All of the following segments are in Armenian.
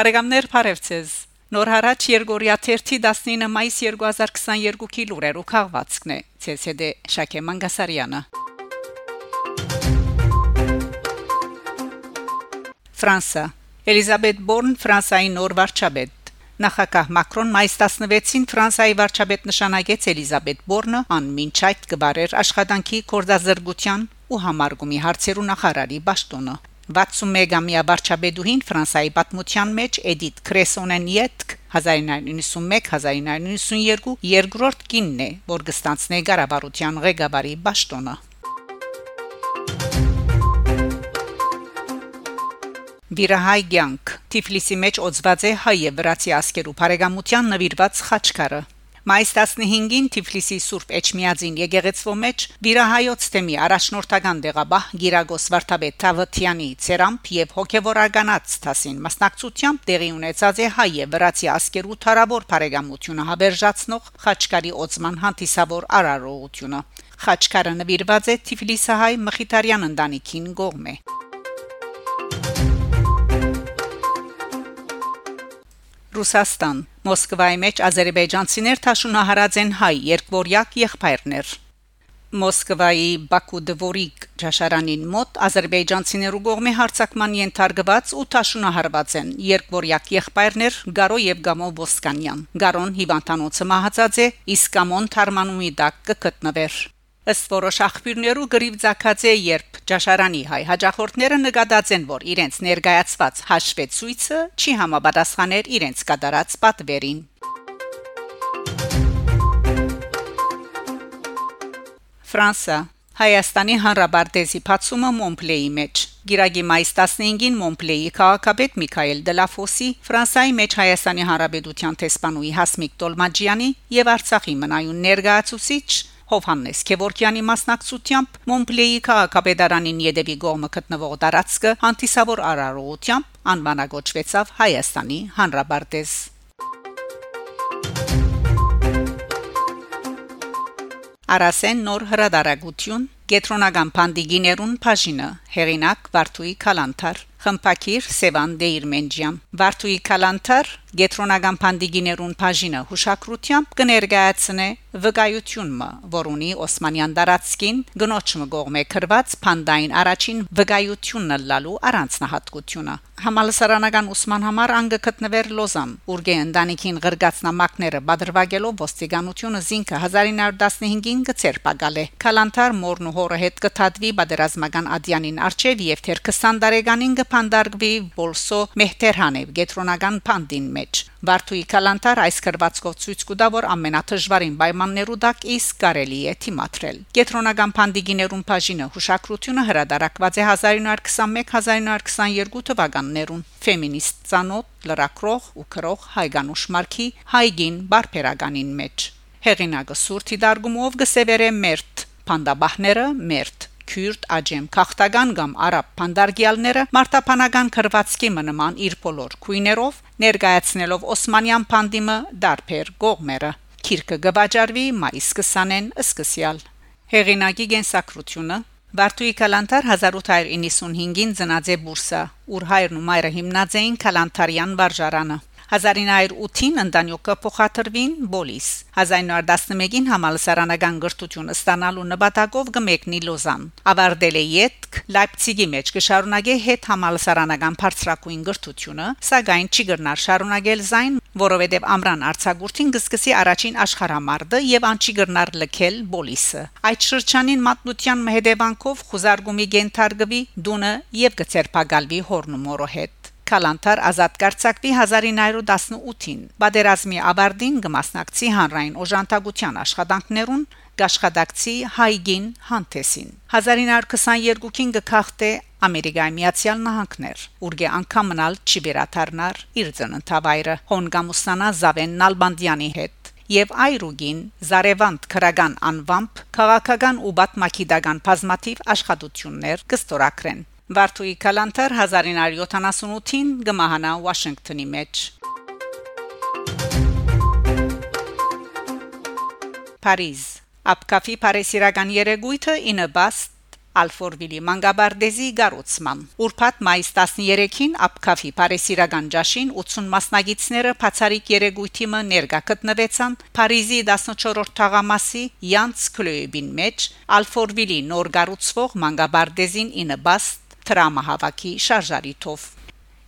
Բարեկամներ Փարեվցես Նոր հարաճ Երգորիա 19 մայիս 2022-ի լուրերով քաղվածքն է ՑՍԴ Շակե Մանգասարյանը Ֆրանսա Էլիզաբետ Բորն Ֆրանսայի նոր վարչապետ Նախագահ Մակրոն մայիս 16-ին Ֆրանսիայի վարչապետ նշանակեց Էլիզաբետ Բորնը անմինչ այդ կբարեր աշխատանքի կորզազրկության ու համարգումի հարցերու նախարարի ճաշտոնը 61-ամյա վարչապետուհին Ֆրանսայի պատմության մեջ Էդիթ Կրեսոնենիետ 1991-1992 երկրորդ կինն է, որ կստանցնե Ղարաբաղության ղեկավարի ճաշտոնը։ Վիրահայ ցանկ. Թիֆլիսի մեջ օծված է հայ եւ վրացի ասկերու բարեկամության նվիրված խաչքարը Մայիս 15-ին Թիֆլիսի Սուրբ Էջմիածին եկեղեցվո մեջ Վիրահայոց թեմի առաջնորդական դեղաբահ Գիրագոս Վարդապետ Թավթյանի ցերամփ եւ հոգեվորականած տասին մասնակցությամբ տեղի ունեցած է հայ եւ վրացի ասկերու թարավոր բարեկամությունը հավերժացնող Խաչկարի օծման հանդիսավոր արարողությունը Խաչկարը նվիրված է Թիֆլիսահայ Մխիթարյան ընտանիքին գողմե Ռուսաստան Մոսկվայի մեջ ազերբայջանցիներ թաշունահարած են հայ երկվորյակ եղբայրներ Մոսկվայի Բաքու դվորիկ ճաշարանին մոտ ազերբայջանցիներու կողմի հարցակման ենթարկված ու թաշունահարված են երկվորյակ եղբայրներ Գարո եւ Գամո Ոսկանյան Գարոն հիվանդանոցը մահացած է իսկ Գամոն թարմանումի դակ կգտնվեր Ըստ որոշ աղբյուրներու գրիվ ցակած է երբ ճաշարանի հայ հաջախորդները նկատած են որ իրենց ներկայացված հաշվեցույցը չի համապատասխաներ իրենց կատարած պատվերին Ֆրանսա. Հայաստանի հանրապարտեզի փացումը Մոնպլեի մեջ Գիրագի մայիս 15-ին Մոնպլեի քաղաքապետ Միքայել Դելաֆոսի Ֆրանսայի մեջ Հայաստանի հանրապետության տեսփանուի Հասմիկ Տոլմաջյանի եւ Արցախի մնայուն ներկայացուցիչ Հովհաննես Քևորքյանի մասնակցությամբ Մոնպլեի քաղաքապետարանին Եդեվի գոմը գտնվող տարածքը անտիսավոր արարողությամբ անվանագոչվեցավ Հայաստանի Հանրապարտեզ։ Արասեն նոր հրադարագություն Գետրոնական Փանդիգիներուն Փաժինը հերինակ Վարդուի Կալանթար Խմփակիր Սևան Դեիրմենջյան Վարդուի Կալանթար Գետրոնական Փանդիգիներուն Փաժինը հուշակրությամբ կներկայացնե վկայությունը, որ ունի Օսմանյան դարածքին գնոճը գողմե քրված Փանդային առաջին վկայությունն լալու առանձնահատկությունը։ Համալսարանական Օսման համար անգը գտնվեր Լոզան, ուրգե ընտանիքին ղրգացնամակները բادرվագելով ոստիկանությունը զինքը 1915-ին գծերպակալ է։ Կալանթար մորն ու հորը հետ կթադվի բادرազմական ադյանին արչև եւ թեր 20 տարեկանին կփանդարգվի Բոլսո Մեհտերհանև գետրոնական փանդին մեջ Վարդուի Կալանտար այս կրվածքով ցույց կտա, որ ամենաթժվարին պայմաններու դակ իսկ կարելի է թիմատրել։ Կետրոնական փանդիգիներուն բաժինը հուշակրությունը հրադարակված է 1920-1922 թվականներուն ֆեմինիստ ցանոթ լրակրող ու քրող Հայգանուշ Մարքի Հայգին բարբերականին մեջ։ Հեղինակը Սուրթի դարգումով գսևերե մերթ Փանդաբահները մերթ քյուրդ աջեմ քաղտական կամ արաբ փանդարգյալները մարտապանական քրվածքի մնման իր բոլոր քույներով ներկայացնելով Օսմանյան փանդիմը դարբեր գողմերը քիրկը գվաճարվի մայիս 20-ին սկսյալ հեղինակի գենսակրությունը. Վարդուի Կալանտար 1895-ին ծնած է Բուրսա, ուր հայրն ու մայրը հիմնած էին Կալանտարյան վարժարանը։ 1908-ին ընտանյոկը փոխադրվին Բոլիս 1911-ին համալսարանական գրթություն ստանալու նպատակով գմեկնի Լոզան ավարտել է յետք Լայպցիգի մեջ կշարունակե հետ համալսարանական բարձրակույն գրթությունը սակայն չի գրնար շարունակել զայն որովհետև ամրան արցագուրտին գսկսի առաջին աշխարհամարտը եւ անչի գրնար լքել Բոլիսը այդ շրջանին մատնության մհեդեվանքով խուզարգումի գենթարգվի դունը եւ գծերփակալվի հորնումորո հետ Քալանթար ազատ կարձակվի 1918-ին։ Բادرազմի Աբարդին գմասնակցի հանրային օժանդակության աշխատանքներուն գաշխադակցի Հայգին հանդեսին 1922-ին գքախտե Ամերիկայի Միացյալ Նահանգներ ուրգե անգամ մնալ չի վերաթարնար իր ծննդավայրը Հոնգամուսանա Զավեն Նալբանդյանի հետ եւ Այրուգին Զարևանդ քրական անվամբ քաղաքական ու բազմակիդական բազմաթիվ աշխատություններ կստորակրեն Վարդուի Կալանտար 1978-ին գմահանա Վաշինգտոնի մեջ Փարիզ. Ապկաֆի Փարիսիրական երեգույթը ինը բաստ Ալֆորվիլի մանգաբարդեզի գառուցման։ Ուրբաթ մայիս 13-ին Աբքաֆի Փարիսիրական ջաշին 80 մասնագետները բացարիք երեգույթի մը ներկա գտնվեցան Փարիզի 14-րդ թաղամասի Յանց Քլոյբին մեջ Ալֆորվիլի նոր գառուցվող մանգաբարդեզին ինը բաստ տրամահավաքի շարժարիթով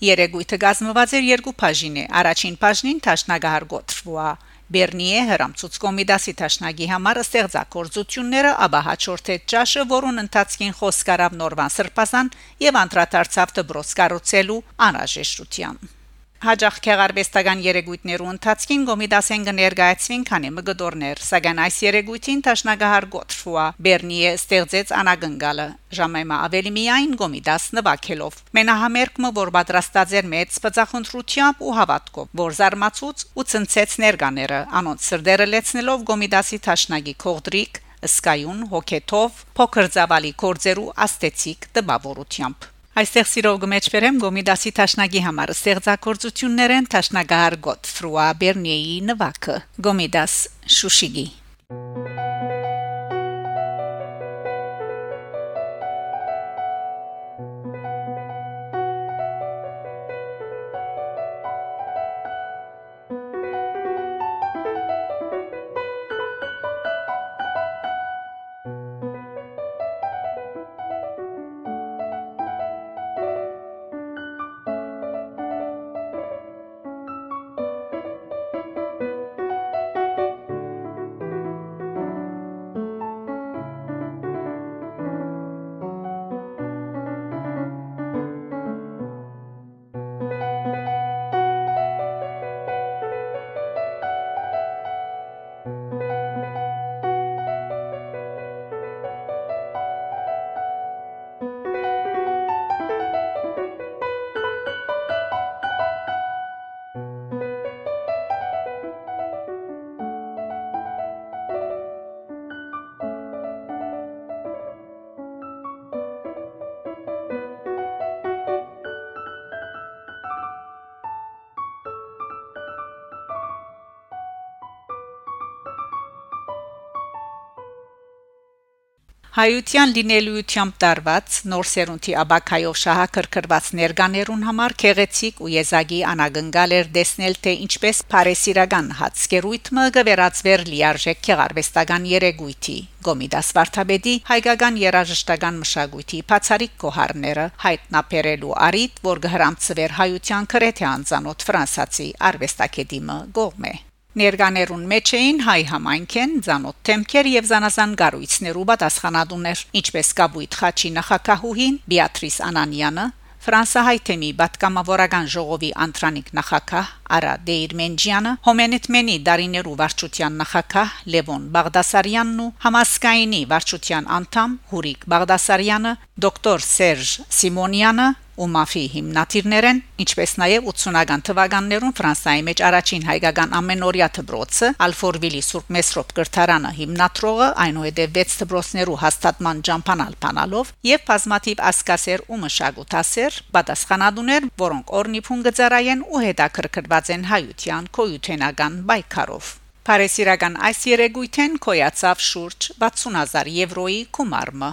Երեգույթը գազմված էր երկու բաժին է առաջին բաժնին Տաշնագահար Գոտրվա Բերնիե հրամցուց կոմիդասի տաշնագի համար ստեղծագործությունները ապա հաջորդե ճաշը, որուն ընթացքին խոսքարավ նորվան սրբազան եւ անդրադարձավ դբրոս կառուցելու անհրաժեշտության Հաջող քեղարվեստական երեգույթներու ընթացքին գոմիդասեն կներկայացվին քանի մգդորներ, սակայն այս երեգույթին տաշնագահար Գոտրֆուա Բերնիե ստեղծեց անագնգալը ժամեմա ավելի միայն գոմիդաս նվակելով մենահամերկը որ պատրաստած էր մեծ սպծախնդրությամբ ու հավատքով որ զարմացուց ու ցնցեց ներկաները անոնց սրդերը լեցնելով գոմիդասի տաշնագի քողդրիկ սկայուն հոգեթով փոքր զավալի կորձերու աստեցիկ տբավորությամբ Այստեղ սիրով գմեջբերեմ Գոմիդասի Տաշնագի համար ստեղծագործություններ են Տաշնագահար Գոթֆրուա Բերնիեի նվակը Գոմիդաս Շուշիգի Հայության լինելիությամբ տարված նոր սերունդի աբակայով շահակրկրված ներկաներուն համար քեղեցիկ ու եզագի անագնգալ էր դեսնել թե ինչպես Փարեսիրական հացկերույթը գվերածվեր լիարժեք քեղարվեստական երեգույթի Գոմիդաս Վարդապետի հայկական երաժշտական մշակույթի բացարիք կոհարները հայտնաբերելու արիտ որ գհրամցվեր հայության քրեթե անծանոթ ֆրանսացի արվեստակետիմը գողմե Ներկաներուն մեջ էին հայ համայնքեն, ցանոթ թեմքեր եւ զանազան գառույցներու պատասխանատուներ, ինչպես Կաբույթ Խաչի նախակահուհին Բեատրիս Անանյանը, Ֆրանսահայ թեմի պատկամավորական ժողովի անտրանիկ նախակահ Արա Դեյրմենջյանը, Հոմենետմենի Դարիներու վարչության նախակահ Լևոն Բաղդասարյանն ու Համասկայինի վարչության անդամ Հուրիկ Բաղդասարյանը, դոկտոր Սերժ Սիմոնյանը ու մաֆի հիմնադիրներեն, ինչպես նաև 80-ական թվականներուն Ֆրանսիայի մեջ առաջին հայկական ամենօրյա դբրոցը Ալֆորվիլի Սուրբ Մեսրոպ գրթարանը հիմնադրողը այնուհետև 6 դբրոցներու հաստատման ջամփանալ փանալով եւ բազմաթիվ ասկասեր ու մշակութասեր պատասխանատուներ, որոնք օրնիփուն գծարայեն ու հետաքրքրված են հայության կոյութենական բայկարով Փարեսիրական այս երեգույթեն կոյացավ շուրջ 60000 եվրոյի գումարը